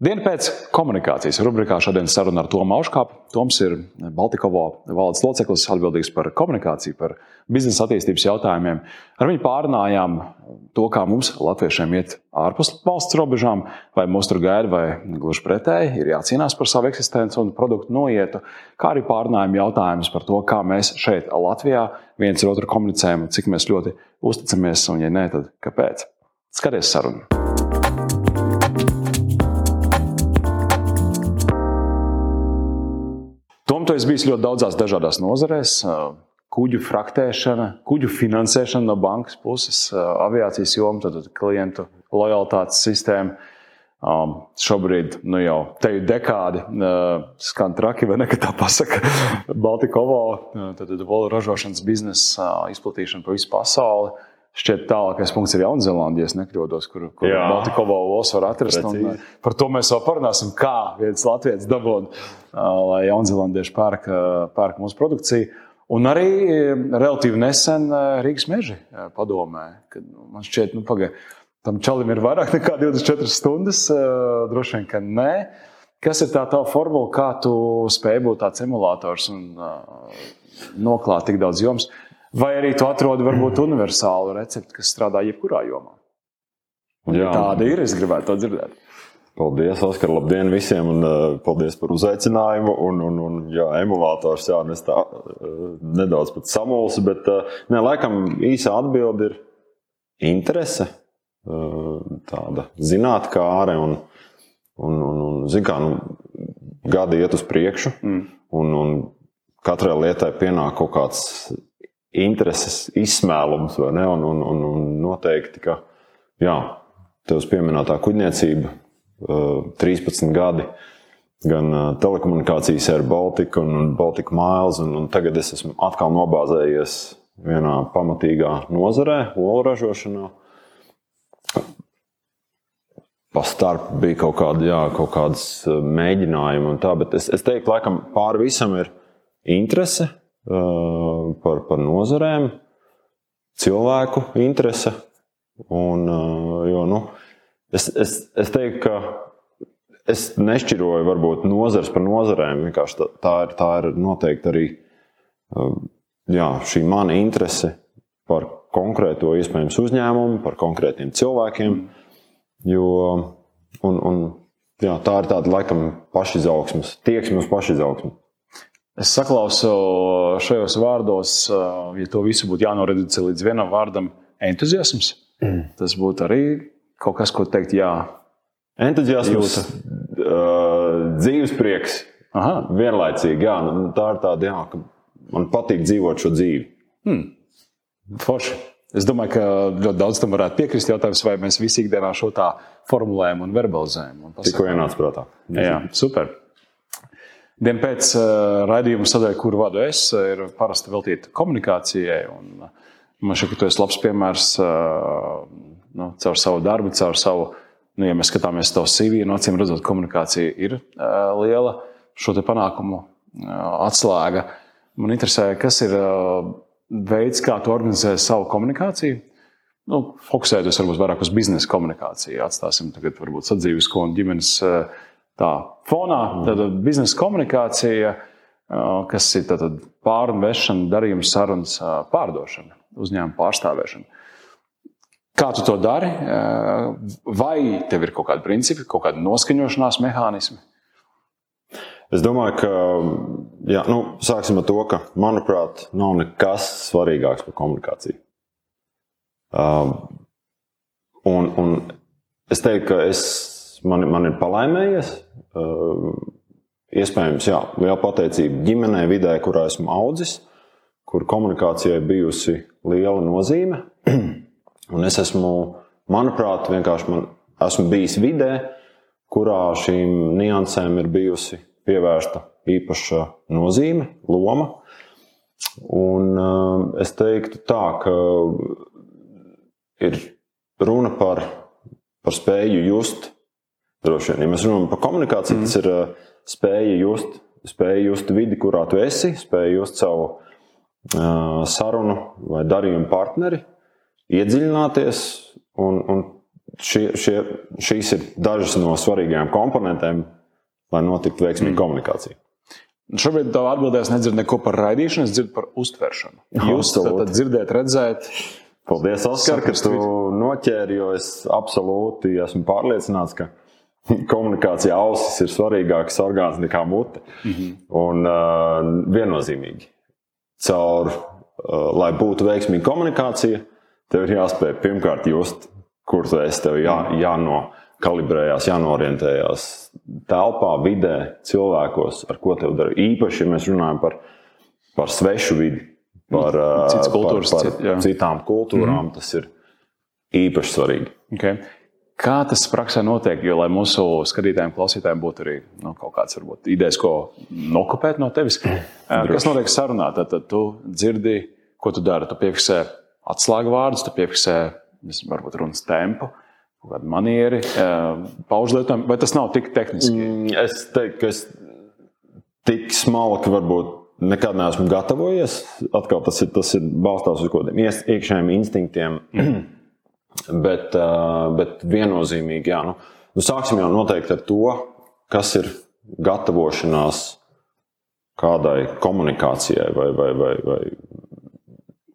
Diena pēc komunikācijas rubrikā šodien saruna ar Tomu Auškāpu. Toms ir Baltikovo valdes loceklis, atbildīgs par komunikāciju, par biznesa attīstības jautājumiem. Ar viņu pārunājām to, kā mums, latviešiem, iet ārpus valsts robežām, vai mūs tur gaida, vai gluži pretēji, ir jācīnās par savu eksistenci un produktu noietu, kā arī pārunājām jautājumus par to, kā mēs šeit, Latvijā, viens ar otru komunicējam, cik mēs ļoti uzticamies, un, ja nē, tad kāpēc? Skaties sarunu! Tom, tu esi bijis ļoti daudzās dažādās nozarēs. Kuģu fraktēšana, kuģu finansēšana no bankas puses, aviācijas joma, tad klientu lojalitātes sistēma. Um, šobrīd nu jau te ir dekādi, uh, skan traki, vai ne, tā pasaka. Baltikovo, tad, tad volu ražošanas biznesa uh, izplatīšana pa visu pasauli. Uh, Šķiet, tālākais punkts ir Jaunzēlandē, ja nekļūdos, kur, kur Baltikovo olas var atrast. Un, par to mēs vēl parunāsim, kā viens latviečs dabūna, lai Jaunzēlandieši pērk, pērk mūsu produkciju. Un arī relatīvi nesen Rīgas meži padomē, kad nu, man šķiet, nu, pagaidi, tam čalim ir vairāk nekā 24 stundas. Droši vien, ka nē. Kas ir tā tā formula, kā tu spēj būt tāds emulators un noklāt tik daudz jomas? Vai arī tu atrodi varbūt universālu recepti, kas strādā jebkurā jomā? Ja tāda ir, es gribētu to dzirdēt. Paldies, Oskar. Labdien visiem, un uh, paldies par uzaicinājumu. Un, un, un, jā, emulators, jā, es tā uh, nedaudz pat samulsu, bet uh, ne, laikam īsa atbilde ir interese, tāda zinātnākāre un, un, un, un zin kā, nu, gadi iet uz priekšu, mm. un, un katrai lietai pienāk kaut kāds intereses izsmēlums, vai ne? Un, un, un, un noteikti, ka jā, tev pieminētā kuģniecība, 13 gadi, gan telekomunikācijas ar Baltiku un Baltiku Miles, un, un tagad es esmu atkal nobāzējies vienā pamatīgā nozarē, olu ražošanā. Pastarp bija kaut, kāda, jā, kaut kādas mēģinājumi, un tā, bet es, es teiktu, laikam, pāri visam ir interese, par, par nozarēm, cilvēku interese. Un, uh, jo, nu, es, es, es teiktu, ka es nešķiroju varbūt nozars par nozarēm. Tā, tā, ir, tā ir noteikti arī uh, jā, šī mana interese par konkrēto iespējams uzņēmumu, par konkrētiem cilvēkiem. Jo, un, un, jā, tā ir tāda laikam pašizaugsmes, tieksme uz pašizaugsmu. Es saklausu šajos vārdos, ja to visu būtu jānoreducē līdz vienam vārdam, entuziasms. Mm. Tas būtu arī kaut kas, ko teikt, jā. Entuziasms, uh, dzīves prieks, Aha. vienlaicīgi. Jā, nu, tā ir tāda, jā, ka man patīk dzīvot šo dzīvi. Hmm. Forši. Es domāju, ka ļoti daudz tam varētu piekrist. Jautājums, vai mēs visi ikdienā šo tā formulējam un verbalizējam. Tikko ienāca prātā. Jā, super. Dienu pēc uh, raidījuma sadaļa, kuru vadu es, ir parasti veltīta komunikācijai. Un, uh, man šķiet, ka tu esi labs piemērs nu, caur savu darbu, caur savu, nu, ja mēs skatāmies uz CV, no acīm redzot, komunikācija ir liela šo panākumu atslēga. Man interesē, kas ir veids, kā tu organizē savu komunikāciju. Nu, fokusēties varbūt vairāk uz biznesa komunikāciju. Atstāsim tagad varbūt sadzīvisko un ģimenes uh, tā fonā. Tad biznesa komunikācija, kas ir pārunu vešana, darījuma sarunas, pārdošana, uzņēmuma pārstāvēšana. Kā tu to dari? Vai tev ir kaut kādi principi, kaut kādi noskaņošanās mehānismi? Es domāju, ka jā, nu, sāksim ar to, ka, manuprāt, nav nekas svarīgāks par komunikāciju. Um, un, un es teiktu, ka es man, man ir palaimējies. Iespējams, jā, liela pateicība ģimenei, vidē, kurā esmu audzis, kur komunikācijai bijusi liela nozīme. Un es esmu, manuprāt, vienkārši man, esmu bijis vidē, kurā šīm niansēm ir bijusi pievērsta īpaša nozīme, loma. Un uh, es teiktu tā, ka ir runa par, par spēju just Droši vien, ja mēs runājam par komunikāciju, mm. tas ir uh, spēja just, spēja just vidi, kurā tu esi, spēja just savu uh, sarunu vai darījumu partneri, iedziļināties un, un šie, šie, šīs ir dažas no svarīgākajām komponentēm, lai notiktu veiksmīga mm. komunikācija. Šobrīd tā atbildēs nedzird neko par raidīšanu, es dzirdu par uztveršanu. Jūs tad dzirdat, redzēt. Paldies, Oskar, ka tu noķēri, jo es absolūti esmu pārliecināts, ka komunikācijā ausis ir svarīgāks orgāns nekā mute. Mm -hmm. Un uh, viennozīmīgi, caur, uh, lai būtu veiksmīga komunikācija, tev ir jāspēj pirmkārt just, kur tu esi. Tev jā, mhm. jānokalibrējās, jānorientējās telpā, vidē, cilvēkos, ar ko tev dara. Īpaši, ja mēs runājam par, par svešu vidi, par, uh, kultūras, par, par cit, citām kultūrām, mm -hmm. tas ir īpaši svarīgi. Okay. Kā tas praksē notiek? Jo, lai mūsu skatītājiem, klausītājiem būtu arī nu, kaut kādas varbūt, idejas, ko nokopēt no tevis, Droši. kas notiek sarunā, tad, tad tu dzirdi, ko tu dari. Tu piefiksē atslēgu vārdus, tu piefiksē varbūt runas tempu. Kāda manieri, paužu lietojumu, vai tas nav tik tehniski? Mm, es teiktu, ka es tik smalki varbūt nekad neesmu gatavojies. Atkal tas ir, tas ir balstās uz kaut kādiem iekšējiem instinktiem. Mm Bet, bet viennozīmīgi, jā, nu, nu, sāksim jau noteikti ar to, kas ir gatavošanās kādai komunikācijai vai, vai, vai, vai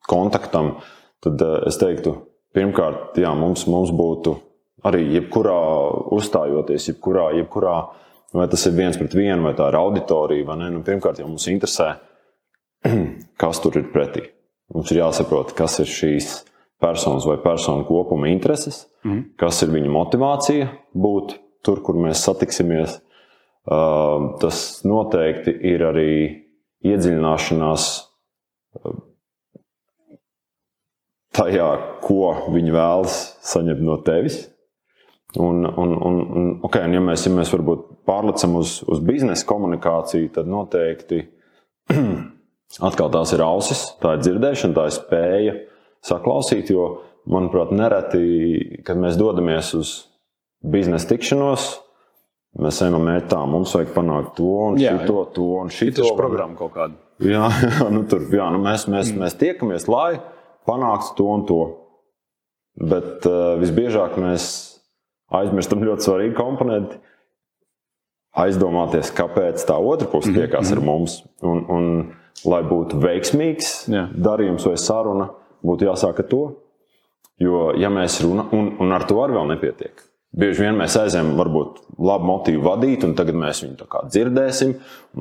kontaktam. Tad es teiktu, pirmkārt, jā, mums, mums būtu arī jebkurā uzstājoties, jebkurā, jebkurā, vai tas ir viens pret vienu, vai tā ir auditorija, vai ne. Nu, pirmkārt, jau mums interesē, kas tur ir pretī. Mums ir jāsaprot, kas ir šīs personas vai personu kopuma intereses, mm. kas ir viņa motivācija būt tur, kur mēs satiksimies. Tas noteikti ir arī iedziļināšanās tajā, ko viņi vēlas saņemt no tevis. Un, un, un, un, okay, un ja mēs, ja mēs varbūt pārlecam uz, uz biznesa komunikāciju, tad noteikti atkal tās ir ausis, tā ir dzirdēšana, tā ir spēja uh, saklausīt. Jo, manuprāt, nereti, kad mēs dodamies uz biznesa tikšanos, mēs ejam mērķā, mums vajag panākt to un jā, šito, to un šito. Tas ir programma kaut kāda. Jā, jā, nu, tur, jā nu, mēs, mēs, mm. mēs tiekamies, lai panāktu to un to. Bet uh, visbiežāk mēs aizmirstam ļoti svarīgu komponentu. Aizdomāties, kāpēc tā otra puse mhm, tiekās mm -hmm. ar mums. Un, un, lai būtu veiksmīgs jā. darījums vai saruna, būtu jāsāk ar to. Jo, ja mēs runājam, un, un ar to arī vēl nepietiek. Bieži vien mēs aizējām, varbūt, labu motīvu vadīt, un tagad mēs viņu dzirdēsim.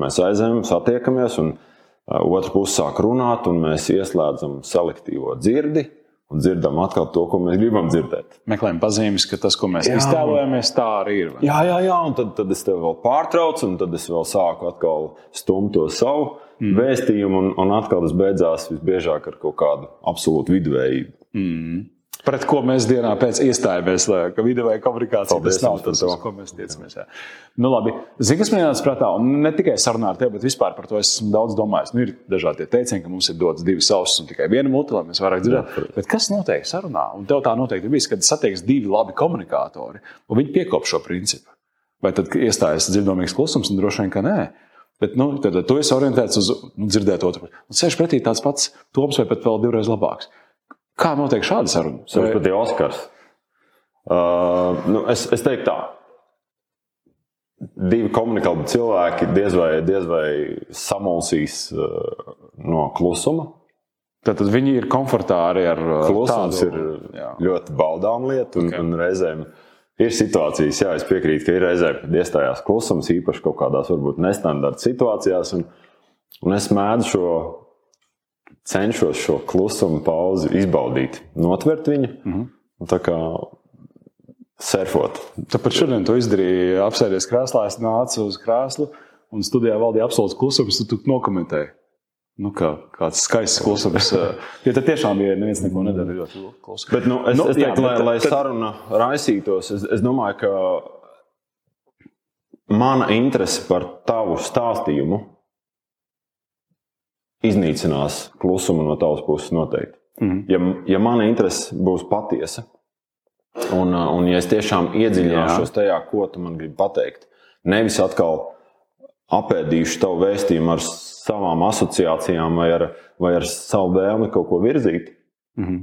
Mēs aizējām, satiekamies, un uh, otra puse sāk runāt, un mēs ieslēdzam selektīvo dzirdi. Un dzirdam atkal to, ko mēs gribam dzirdēt. Meklējam pazīmes, ka tas, ko mēs jā, iztēlojamies, tā arī ir. Jā, jā, jā, un tad, tad es tevi vēl pārtraucu, un tad es vēl sāku atkal stumt to savu mm. vēstījumu, un, un atkal tas beidzās visbiežāk ar kaut kādu absolūtu viduvējību. Mm. Pret ko mēs dienā pēc iestājāmies, ka viduvēja komunikācija Paldies, tas nav tas, uz ko mēs tiecamies. Jā. Nu, labi. Zini, kas man ienāca prātā, un ne tikai sarunā ar tevi, bet vispār par to esmu daudz domājis. Nu, ir dažādi teicieni, ka mums ir dots divas ausis un tikai viena mute, lai mēs vairāk dzirdētu. Bet kas notiek sarunā? Un tev tā noteikti ir bijis, kad satiekas divi labi komunikātori, un viņi piekop šo principu. Vai tad iestājas dzirdamīgs klusums, un droši vien, ka nē. Bet nu, tad, tad tu esi orientēts uz nu, dzirdēt otru. Un sēž pretī tāds pats tops vai pat vēl divreiz labāks. Kā notiek šāda saruna? Tas ir pat Oskars. Uh, nu, es, es teiktu tā. Divi komunikāli cilvēki diez vai, diez vai samulsīs uh, no klusuma. Tad, tad viņi ir komfortā arī ar uh, klusums. Tas ir jā. ļoti baudām lieta un, okay. un reizēm Ir situācijas, jā, es piekrītu, ka ir reizēm, kad iestājās klusums, īpaši kaut kādās varbūt nestandarta situācijās. Un, un es mēdzu šo, cenšos šo klusumu pauzi izbaudīt, notvert viņu. Mm -hmm. Tā kā surfot. Tāpēc šodien tu izdarīji, apsēdies krēslā, es nācu uz krēslu un studijā valdīja absolūts klusums, tu, nokomentēji. Nu, kā, kāds skaists klusums. Jo tad tiešām bija neviens neko nedara. Ļoti klusi. Bet, nu, es, nu, es teiktu, jā, lai, lai tad... saruna raisītos, es, es domāju, ka mana interese par tavu stāstījumu iznīcinās klusumu no tavas puses noteikti. Mm ja, ja mana interese būs patiesa, un, un ja es tiešām iedziļināšos tajā, ko tu man gribi pateikt, nevis atkal apēdīšu tavu vēstījumu ar savām asociācijām vai ar, vai ar savu vēlmi kaut ko virzīt. Mm.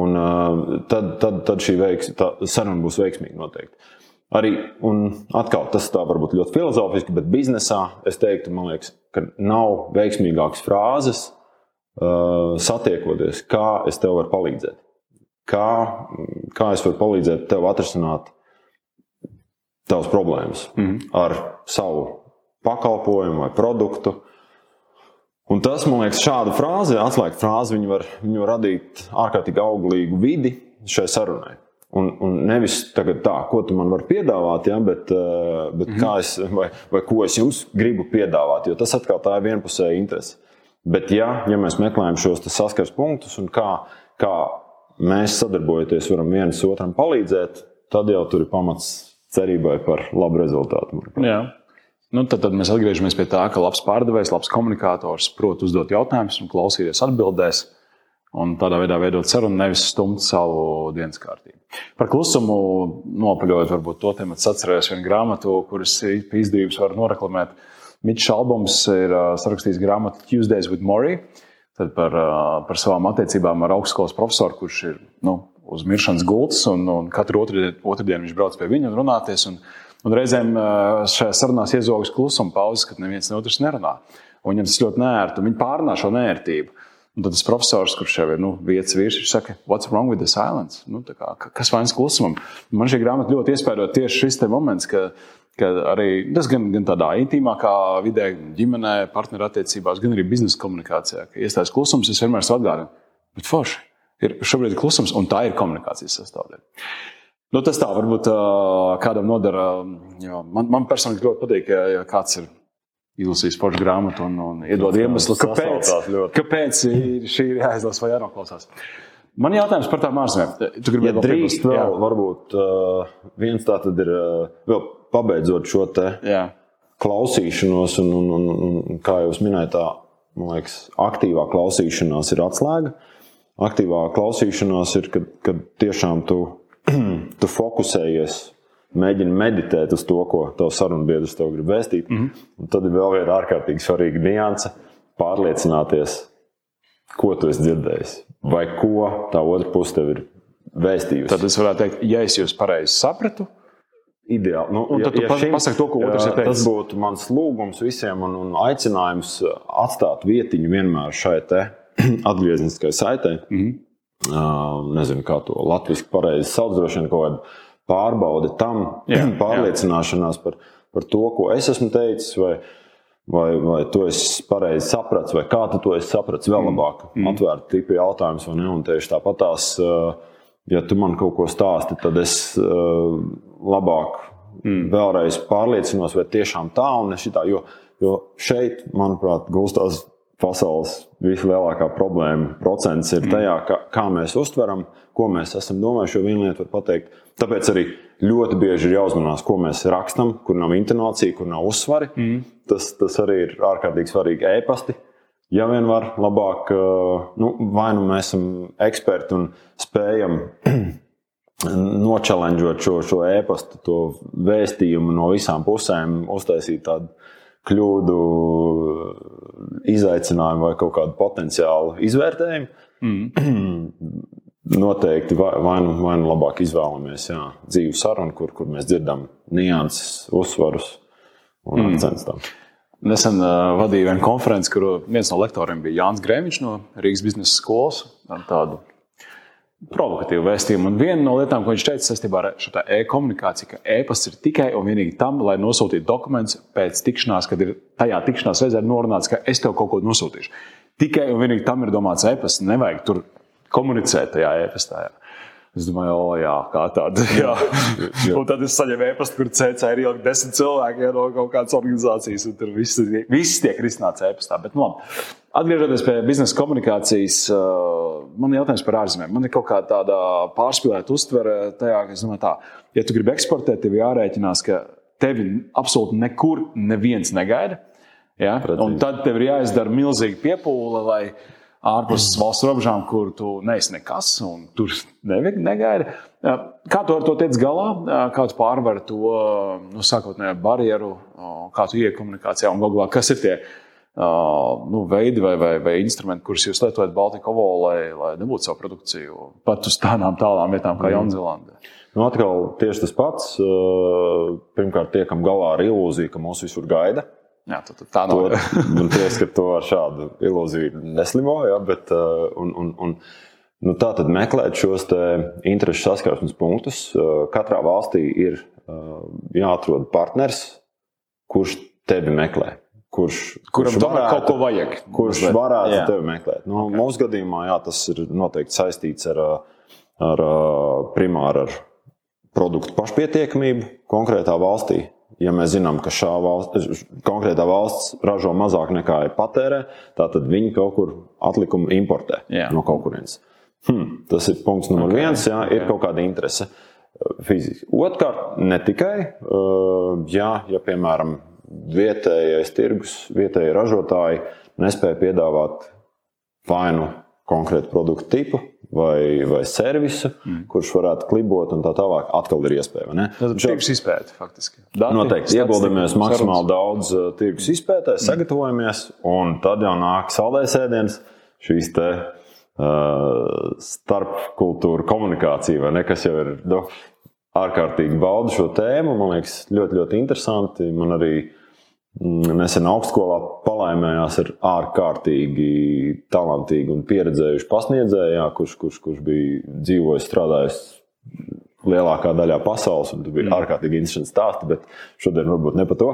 Un, uh, tad, tad, tad šī veiks, saruna būs veiksmīga noteikti. Arī, un atkal, tas tā varbūt ļoti filozofiski, bet biznesā es teiktu, liekas, ka nav veiksmīgākas frāzes uh, satiekoties, kā es tev varu palīdzēt. Kā, kā es varu palīdzēt tev atrisināt tavas problēmas mm -hmm. ar savu pakalpojumu vai produktu. Un tas, man liekas, šāda frāze, atslēga frāze, viņa var, viņa var radīt ārkārtīgi auglīgu vidi šai sarunai. Un, un nevis tagad tā, ko tu man vari piedāvāt, ja, bet, eh, bet mm -hmm. es, vai, vai ko es jums gribu piedāvāt. Jo tas atkal tā ir vienpusēja interese. Bet, ja, ja mēs meklējam šos saskars punktus un kā, kā mēs sadarbojoties varam viens otram palīdzēt, tad jau tur ir pamats cerībai par labu rezultātu. Nu, tad, tad mēs atgriežamies pie tā, ka labs pārdevējs, labs komunikators prot uzdot jautājumus un klausīties atbildēs. Un tādā veidā veidot sarunu, nevis stumt savu dienas kārtību. Par klusumu nopaļojot, varbūt to tēmu atcerēs vienu grāmatu, kuras izdevības var noreklamēt. Mičs Albums ir sarakstījis grāmatu Tuesdays with Mori. Par, par savām attiecībām ar augstskolas profesoru, kurš ir nu, uz miršanas gultas, un, un katru otrdienu viņš brauc pie viņa un runāties. Un, Un reizēm šajā sarunā iezogas klusuma pauzes, kad neviens ne otrs nerunā. Un viņam tas ļoti nērti, un viņi pārnā šo nērtību. Un tad tas profesors, kurš jau ir nu, vietas vīrs, viņš saka, what's wrong with the silence? Nu, kā, kas vainas klusumam? Man šī grāmata ļoti iespēja tieši šis moments, ka, ka arī tas gan, gan tādā intīmākā vidē, ģimenē, partnerattiecībās, gan arī biznesa komunikācijā, ka iestājas klusums, es vienmēr atgādinu, bet forši. Ir šobrīd klusums, un tā ir komunikācijas sastāvdaļa. Nu, tas tā varbūt kādam nodara. Man, man personīgi ļoti patīk, ja kāds ir izlasījis foršu grāmatu un, un iedod iemeslu, kāpēc, kāpēc šī ir jāizlasa vai jānoklausās. Man jautājums par tām ārzemēm. Tu gribi ja drīkst vēl, jā. varbūt uh, viens tā tad ir, uh, vēl pabeidzot šo te jā. klausīšanos, un, un, un, un kā jau minēju, tā, man liekas, aktīvā klausīšanās ir atslēga. Aktīvā klausīšanās ir, kad, kad tiešām tu tu fokusējies, mēģini meditēt uz to, ko tavs sarunbiedrs tev grib vēstīt. Mm -hmm. Un tad ir vēl viena ārkārtīgi svarīga nianse - pārliecināties, ko tu esi dzirdējis, vai ko tā otra puse tev ir vēstījusi. Tad es varētu teikt, ja es jūs pareizi sapratu. Ideāli. Nu, un tad ja, tu ja pasaki to, ko otrs ir teicis. Tas būtu mans lūgums visiem un, un aicinājums atstāt vietiņu vienmēr šai atgriezniskai saitei. Mm -hmm nezinu, kā to latviešu pareizi sauc, droši vien kaut kāda pārbaude tam, jā, pārliecināšanās jā. par, par to, ko es esmu teicis, vai, vai, vai to es pareizi sapratu, vai kā tu to esi sapratis vēl mm. labāk. Mm. Atvērta tipa jautājums, vai ne? Un tieši tāpatās, ja tu man kaut ko stāsti, tad es labāk mm. vēlreiz pārliecinos, vai tiešām tā un ne šitā. Jo, jo šeit, manuprāt, gulstās pasaules vislielākā problēma procents ir mm. tajā, kā, kā mēs uztveram, ko mēs esam domājuši. Jo viena lieta var pateikt, tāpēc arī ļoti bieži ir jāuzmanās, ko mēs rakstām, kur nav intonācija, kur nav uzsvari. Mm. Tas, tas arī ir ārkārtīgi svarīgi ēpasti. Ja vien var labāk, nu, vai nu mēs esam eksperti un spējam nočalenģot šo, šo e-pastu, to vēstījumu no visām pusēm, uztaisīt tādu kļūdu, izaicinājumu vai kaut kādu potenciālu izvērtējumu. Mm. Noteikti vai, nu, vai nu labāk izvēlamies jā, dzīvu sarunu, kur, kur mēs dzirdam nianses, uzsvarus un mm. akcentus tam. Nesen uh, vadīju vienu konferenci, kur viens no lektoriem bija Jānis Grēviņš no Rīgas biznesa skolas. Tādu provokatīvu vēstījumu. Un viena no lietām, ko viņš teica saistībā ar šo e-komunikāciju, ka e-pasts ir tikai un vienīgi tam, lai nosūtītu dokumentus pēc tikšanās, kad ir tajā tikšanās reizē norunāts, ka es tev kaut ko nosūtīšu. Tikai un vienīgi tam ir domāts e-pasts. Nevajag tur komunicēt tajā e-pastā. Jā. Es domāju, o, jā, kā tāda. Jā. jā. Un tad es saņēmu e-pastu, kur CC ir ielikt desmit cilvēki ja, no kaut kādas organizācijas, un tur viss, viss tiek risināts e-pastā. Bet, nu, labi. Atgriežoties pie biznesa komunikācijas, man ir jautājums par ārzemēm. Man ir kaut kāda tāda pārspīlēta uztvere tajā, ka domāju, tā, ja tu gribi eksportēt, tev jārēķinās, ka tevi absolūti nekur neviens negaida. Ja? Un tad tev ir jāizdara milzīga piepūle, lai ārpus valsts robežām, kur tu neesi nekas un tur negaidi. Kā tu ar to tiec galā? Kā tu pārvari to nu, sākotnējo barjeru, kā tu iekomunikācijā un galvā, kas ir tie nu, veidi vai, vai, vai instrumenti, kurus jūs lietojat Baltikovo, lai, lai nebūtu savu produkciju pat uz tādām tālām vietām kā mm. Jaunzēlandē? Nu, atkal tieši tas pats. Pirmkārt, tiekam galā ar ilūziju, ka mūs visur gaida. Jā, tad, tā nav. Man liekas, ka to ar šādu ilūziju neslimo. Ja, bet, un, un, un, nu, tā tad meklēt šos interešu saskarsmes punktus. Katrā valstī ir jāatrod partners, kurš tevi meklē kurš, kuram kurš varētu, kaut ko vajag. Kurš bet, varētu jā. tevi meklēt. Nu, okay. Mūsu gadījumā jā, tas ir noteikti saistīts ar, ar primāru ar produktu pašpietiekamību konkrētā valstī. Ja mēs zinām, ka šā valsts, konkrētā valsts ražo mazāk nekā ir patērē, tad viņi kaut kur atlikumu importē jā. no kaut kurienes. Hmm, tas ir punkts numur okay. viens. Jā, ir okay. kaut kāda interese fiziski. Otrkārt, ne tikai, jā, ja piemēram vietējais tirgus, vietējie ražotāji nespēja piedāvāt vainu konkrētu produktu tipu vai, vai servisu, mm. kurš varētu klibot un tā tālāk. Atkal ir iespēja. Tas ir tirgus izpēte faktiski. Dati, Noteikti ieguldamies maksimāli daudz uh, tirgus izpētē, mm. sagatavojamies, un tad jau nāk saldējs ēdiens, šīs te uh, starpkultūra komunikācija, ne, kas jau ir nu, ārkārtīgi bauda šo tēmu. Man liekas, ļoti, ļoti interesanti. Man arī nesen augstskolā palaimējās ar ārkārtīgi talantīgu un pieredzējušu pasniedzēju, kurš, kurš, kurš bija dzīvojis, strādājis lielākā daļā pasaules. Tur bija mm. ārkārtīgi interesanti stāsti, bet šodien varbūt ne par to.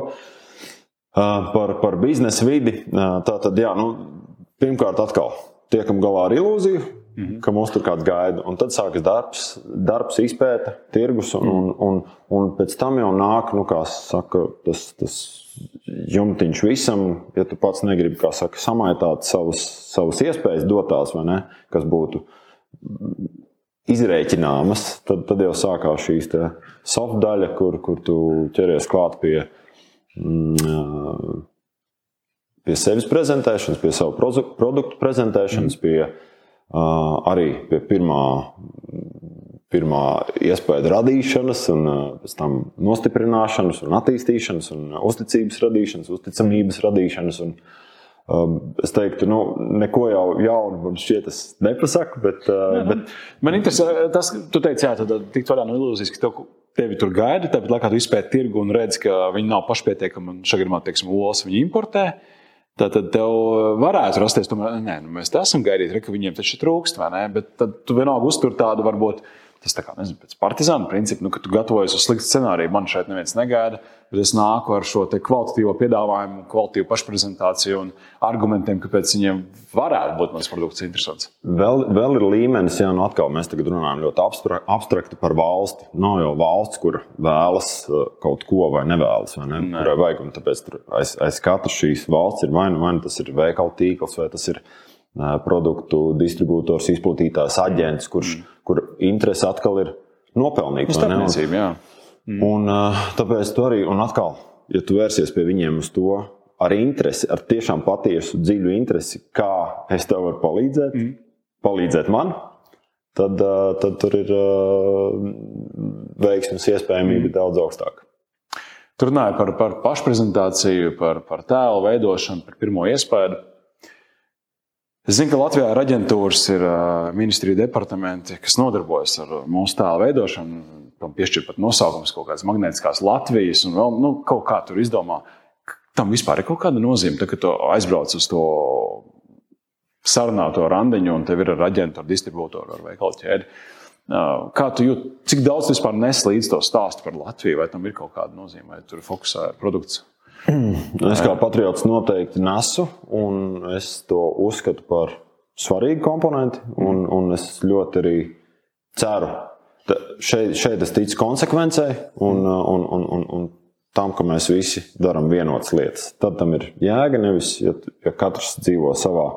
Par, par biznesa vidi. Tā tad, jā, nu, pirmkārt, atkal tiekam galā ar ilūziju, mm -hmm. ka mums tur kāds gaida. Un tad sākas darbs, darbs izpēta, tirgus, un, mm. un, un, un pēc tam jau nāk, nu, saka, tas. tas jumtiņš visam, ja tu pats negribi saka, samaitāt savas, savas iespējas, dotās, ne, kas būtu izrēķināmas, tad, tad jau sākās šīs soft daļa, kur, kur tu ķeries klāt pie, mm, pie sevis prezentēšanas, pie savu produktu prezentēšanas, pie, arī pie pirmā pirmā iespēja radīšanas, un pēc tam nostiprināšanas, un attīstīšanas, un uzticības radīšanas, uzticamības radīšanas. Un, es teiktu, nu, neko jau jaunu man šķiet, es nepasaku. Bet, uh, Jā, bet... Man interesē tas, tu teici, ka tik vaļā no ilūzijas, ka tev, tevi tur gaida, tāpat laikā tu izpēti tirgu un redz, ka viņi nav pašpietiekami un šajā gadījumā, teiksim, olas viņi importē. Tad tev varētu rasties, tomēr, nē, nu, mēs te esam gaidījuši, ka viņiem taču trūkst, vai ne? Bet tad tu vienalga uztur tādu varbūt Tas tā kā nezinu, pēc partizāna principa, nu, ka tu gatavojies uz sliktu scenāriju. Man šeit neviens negaida, bet es nāku ar šo kvalitatīvo piedāvājumu, kvalitatīvu pašprezentāciju un argumentiem, kāpēc viņiem varētu būt mans produkts interesants. Vēl, vēl ir līmenis, ja nu atkal mēs tagad runājam ļoti abstrakti par valsti. Nav jau valsts, kur vēlas uh, kaut ko vai nevēlas, vai ne? ne. kurai vajag. Un tāpēc aiz, aiz katras šīs valsts ir vai nu, vai nu tas ir veikalu tīkls, vai tas ir uh, produktu distribūtors, izplatītājs, aģents, kurš. Mm kur interese atkal ir nopelnīta. Jā. Mm. Un, tāpēc tu arī, un atkal, ja tu vērsies pie viņiem uz to ar interesi, ar tiešām patiesu, dziļu interesi, kā es tev varu palīdzēt, mm. palīdzēt man, tad, tad tur ir veiksmes iespējamība mm. daudz augstāka. Tur runāja par, par pašprezentāciju, par, par tēlu veidošanu, par pirmo iespēju. Es zinu, ka Latvijā ir aģentūras, ir ministrija departamenti, kas nodarbojas ar mūsu tēlu veidošanu. Tam piešķir pat nosaukums kaut kādas magnētiskās Latvijas, un vēl nu, kaut kā tur izdomā. Tam vispār ir kaut kāda nozīme, tad, kad tu aizbrauc uz to sarunāto randiņu, un tev ir ar aģentūru, distribūtoru ar veikalu ķēdi. Kā tu jūti, cik daudz vispār nes līdz to stāstu par Latviju, vai tam ir kaut kāda nozīme, vai tur fokusē produkts? Es kā patriots noteikti nesu, un es to uzskatu par svarīgu komponentu. Un, un es ļoti arī ceru, ka šeit, šeit es ticu konsekvencei un, un, un, un, un tam, ka mēs visi darām vienotas lietas. Tad tam ir jēga. Nevis, ja, ja katrs dzīvo savā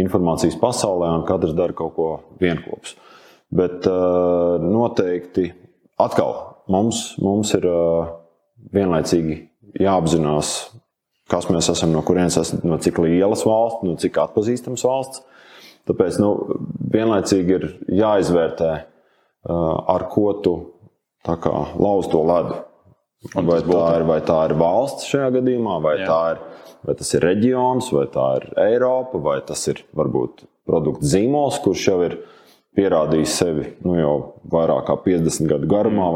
informācijas pasaulē un katrs dara kaut ko vienopus. Bet uh, noteikti atkal mums, mums ir uh, vienlaicīgi jāapzinās, kas mēs esam, no kurienes esam, no cik lielas valsts, no cik atpazīstams valsts. Tāpēc nu, vienlaicīgi ir jāizvērtē, ar ko tu kā, lauz to ledu. Vai tā, ir, vai tā ir valsts šajā gadījumā, vai, ir, vai tas ir reģions, vai tā ir Eiropa, vai tas ir varbūt produkts zīmols, kurš jau ir pierādījis sevi nu, jau vairāk kā 50 gadu garumā.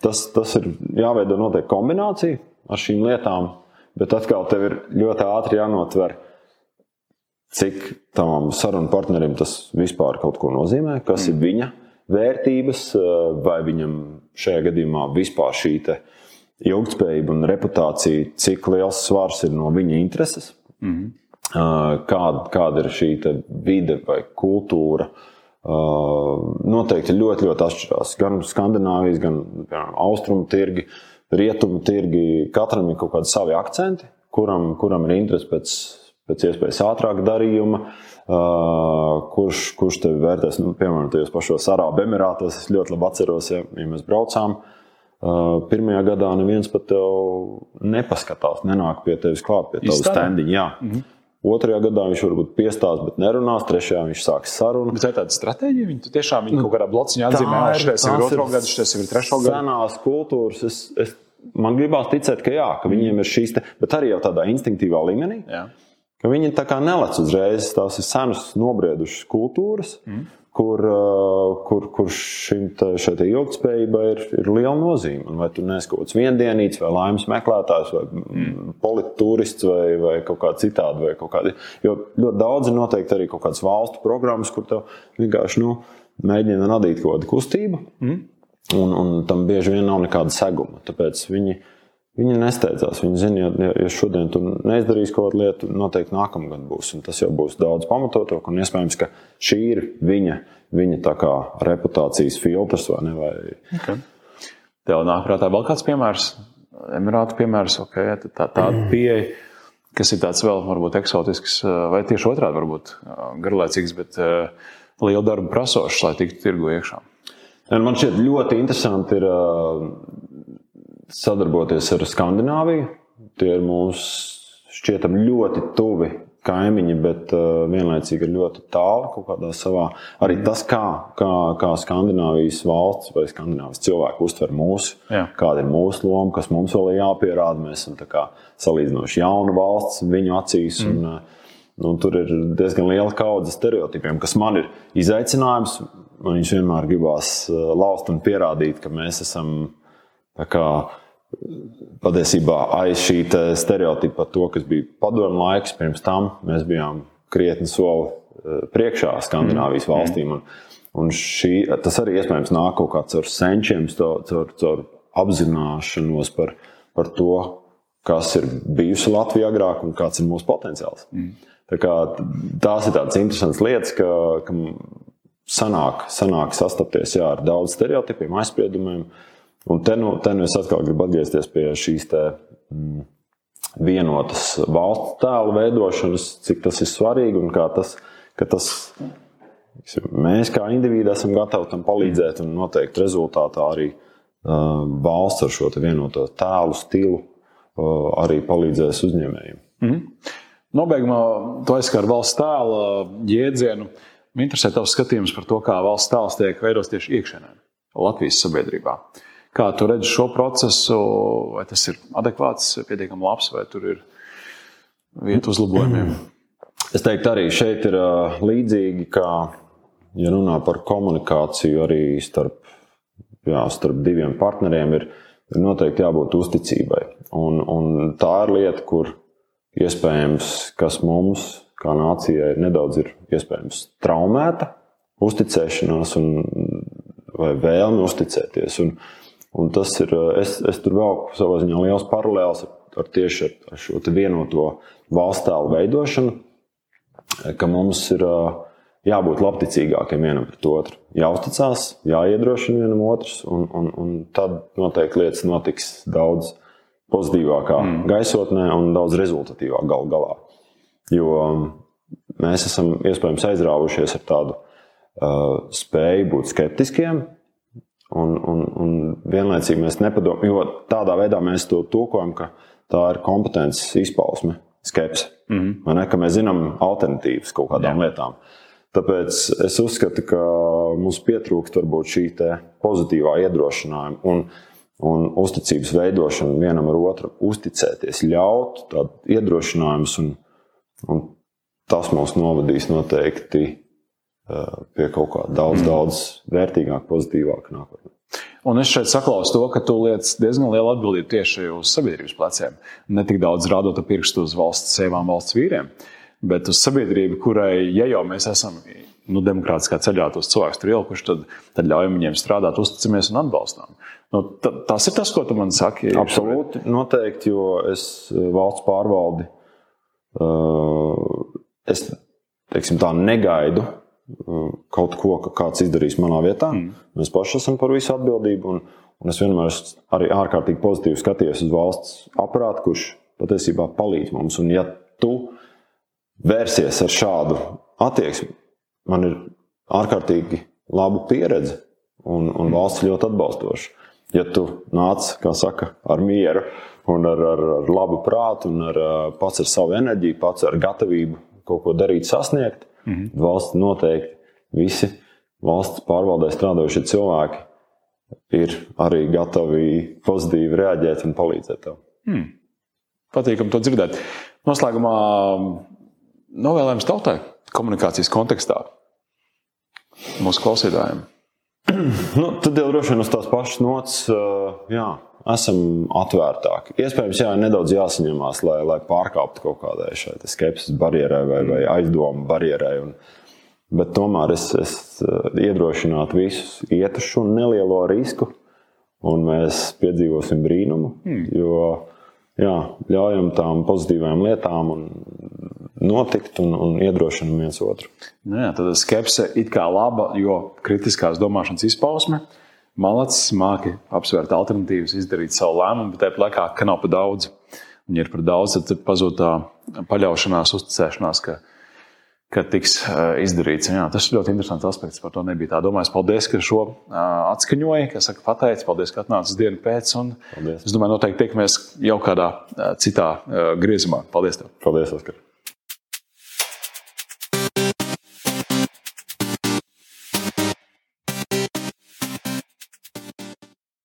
Tas, tas ir jāveido noteikti kombinācija ar šīm lietām, bet atkal tev ir ļoti ātri jānotver, cik tam sarunu partnerim tas vispār kaut ko nozīmē, kas mm. ir viņa vērtības, vai viņam šajā gadījumā vispār šī ilgspējība un reputācija, cik liels svars ir no viņa intereses, mm -hmm. kāda, kāda ir šī vide vai kultūra. Noteikti ļoti, ļoti atšķirās. Gan Skandināvijas, gan piemēram, austrumu tirgi, rietumu tirgi. Katram ir kaut kādi savi akcenti, kuram, kuram ir interese pēc, pēc iespējas ātrāka darījuma. Uh, kurš, kurš tevi vērtēs, nu, piemēram, tajos pašos Arābu Emirātos. Es ļoti labi atceros, ja, ja mēs braucām. Uh, Pirmajā gadā neviens pat nepaskatās, nenāk pie tevis klāt, pie tavas standiņa. Mm -hmm. Otrajā gadā viņš varbūt piestās, bet nerunās. Trešajā viņš sāks sarunu. Bet tā ir tāda stratēģija. Viņi tiešām viņi nu, kaut kādā blociņā atzīmē, ka šis ir otro gadu, šis ir trešo gadu. Senās kultūras. Es, es, man gribās ticēt, ka jā, ka viņiem ir šīs, te, bet arī jau tādā instinktīvā līmenī. Jā. Viņi tā kā nelec uzreiz, tās ir senas, nobriedušas kultūras, mm kur, uh, kur, kur šim ilgspējībai ir, ir liela nozīme. Vai tu neesi kaut kāds viendienīgs, vai laimes meklētājs, vai mm. politūrists, vai, vai kaut kā citādi. Kādi, jo ļoti daudz ir noteikti arī kaut kādas valstu programmas, kur tev vienkārši nu, mēģina radīt kaut kādu kustību. Mm. Un, un tam bieži vien nav nekāda seguma. Tāpēc viņi viņi Viņi nesteidzās. Viņi zina, ja, ja šodien tu neizdarīsi kaut kādu lietu, noteikti nākamā gada būs. Tas jau būs daudz pamatotāk. Un iespējams, ka šī ir viņa, viņa reputācijas filtrs vai ne. Vai... Okay. Tev nāk prātā vēl kāds piemērs, Emirātu piemērs, okay, tā, tāda pieeja, kas ir tāds vēl varbūt eksotisks, vai tieši otrādi varbūt garlaicīgs, bet liela darba prasošs, lai tiktu tirgu iekšā. Man šķiet ļoti interesanti ir sadarboties ar Skandināviju. Tie ir mums šķietam ļoti tuvi kaimiņi, bet uh, vienlaicīgi ir ļoti tālu kaut kādā savā. Arī tas, kā, kā, kā Skandināvijas valsts vai Skandināvijas cilvēki uztver mūsu, Jā. kāda ir mūsu loma, kas mums vēl ir jāpierāda. Mēs esam salīdzinoši jauna valsts viņu acīs. Mm. Un, uh, nu, tur ir diezgan liela kaudze stereotipiem, kas man ir izaicinājums. Man viņš vienmēr gribās uh, lauzt un pierādīt, ka mēs esam kā, patiesībā aiz šī stereotipa par to, kas bija padomu laiks, pirms tam mēs bijām krietni soli eh, priekšā Skandināvijas mm. valstīm. Un, un šī, tas arī iespējams nāk kaut kā caur senčiem, caur, caur apzināšanos par, par to, kas ir bijusi Latvija agrāk un kāds ir mūsu potenciāls. Mm. Tā kā, tās ir tādas interesantas lietas, ka, ka sanāk, sanāk sastapties jā, ar daudz stereotipiem, aizspriedumiem. Uh, Un te nu, te nu es atkal gribu atgriezties pie šīs te, mm, vienotas valsts tēla veidošanas, cik tas ir svarīgi un kā tas, tas mēs kā indivīdi esam gatavi tam palīdzēt un noteikti rezultātā arī uh, valsts ar šo vienoto tēlu, stilu uh, arī palīdzēs uzņēmējiem. Mm -hmm. Nobeigumā tu aizskari valsts tēla jēdzienu. Man interesē tavs skatījums par to, kā valsts tēls tiek veidots tieši iekšēnē, Latvijas sabiedrībā. Uh, Kā tu redzi šo procesu, vai tas ir adekvāts, pietiekami labs, vai tur ir vieta uzlabojumiem? Es teiktu, arī šeit ir līdzīgi, kā ja runā par komunikāciju arī starp, jā, starp diviem partneriem, ir, ir noteikti jābūt uzticībai. Un, un tā ir lieta, kur iespējams, kas mums, kā nācijai, nedaudz ir traumēta, uzticēšanās un, vai vēlme uzticēties. Un, Un tas ir, eh, es, es tur velku savā ziņā liels paralēls ar, ar tieši ar šo vienoto valsts tēlu veidošanu, eh, ka mums ir eh, jābūt labticīgākiem vienam pret otru. Jāuzticās, jāiedrošina vienam otrs, un, un, un tad noteikti lietas notiks daudz pozitīvākā mm. gaisotnē un daudz rezultatīvāk gal galā. Jo mm, mēs esam iespējams aizrāvušies ar tādu uh, spēju būt skeptiskiem, Un, un, un vienlaicīgi mēs nepadomājam, jo tādā veidā mēs to tulkojam, ka tā ir kompetences izpausme, skepse. Mm -hmm. ne, ka mēs zinām alternatīvas kaut kādām Jā. lietām. Tāpēc es uzskatu, ka mums pietrūkst varbūt šī pozitīvā iedrošinājuma. Un un uzticības veidošana vienam ar otru, uzticēties, ļaut tādu iedrošinājumus, un, un tas mūs novadīs noteikti pie kaut kā daudz, mm. daudz vērtīgāk, pozitīvāk nākotnē. Un es šeit saklausu to, ka tu liec diezgan lielu atbildību tieši uz sabiedrības pleciem. Ne tik daudz rādot pirkstu uz valsts sievām, valsts vīriem, bet uz sabiedrību, kurai, ja jau mēs esam nu, demokrātiskā ceļā tos cilvēkus tur ielikuši, tad, tad ļaujam viņiem strādāt, uzticamies un atbalstām. Nu, tas ir tas, ko tu man saki. Absolūti, noteikti, jo es eh, valsts pārvaldi eh, es teiksim, tā negaidu kaut ko, ka kāds izdarīs manā vietā. Mm. Mēs paši esam par visu atbildību. Un, un es vienmēr arī ārkārtīgi pozitīvi skatījos uz valsts aparātu, kurš patiesībā palīdz mums. Un, ja tu vērsies ar šādu attieksmi, man ir ārkārtīgi laba pieredze, un, un valsts ļoti atbalstoša ja tu nāc, kā saka, ar mieru un ar, ar, ar labu prātu, un ar, pats ar savu enerģiju, pats ar gatavību kaut ko darīt, sasniegt, -hmm. valsts noteikti visi valsts pārvaldē strādājušie cilvēki ir arī gatavi pozitīvi reaģēt un palīdzēt tev. Hmm. Patīkami to dzirdēt. Noslēgumā novēlējums tautai komunikācijas kontekstā mūsu klausītājiem. Nu, tad jau droši vien uz tās pašas nots, jā, esam atvērtāki. Iespējams, jā, nedaudz jāsaņemās, lai, lai pārkāptu kaut kādai šai skepses barjerai vai, vai aizdomu barjerai. Un, bet tomēr es, es iedrošinātu visus iet uz šo nelielo risku, un mēs piedzīvosim brīnumu. Hmm. Jo jā, ļaujam tām pozitīvām lietām un notikt un, un iedrošinām viens otru. Nu jā, tad skepse ir kā laba, jo kritiskās domāšanas izpausme. Malacis māki apsvērt alternatīvas, izdarīt savu lēmumu, bet tāpat laikā, ka nav par daudz. Un, ir par daudz, tad pazūd tā paļaušanās, uzticēšanās, ka, ka tiks izdarīts. Jā, tas ir ļoti interesants aspekts. Par to nebija tā domājis. Paldies, ka šo atskaņoji, ka saka, pateici. Paldies, ka atnācis dienu pēc. Paldies. Es domāju, noteikti tiekamies jau kādā citā griezumā. Paldies! Tev. Paldies, Oskar!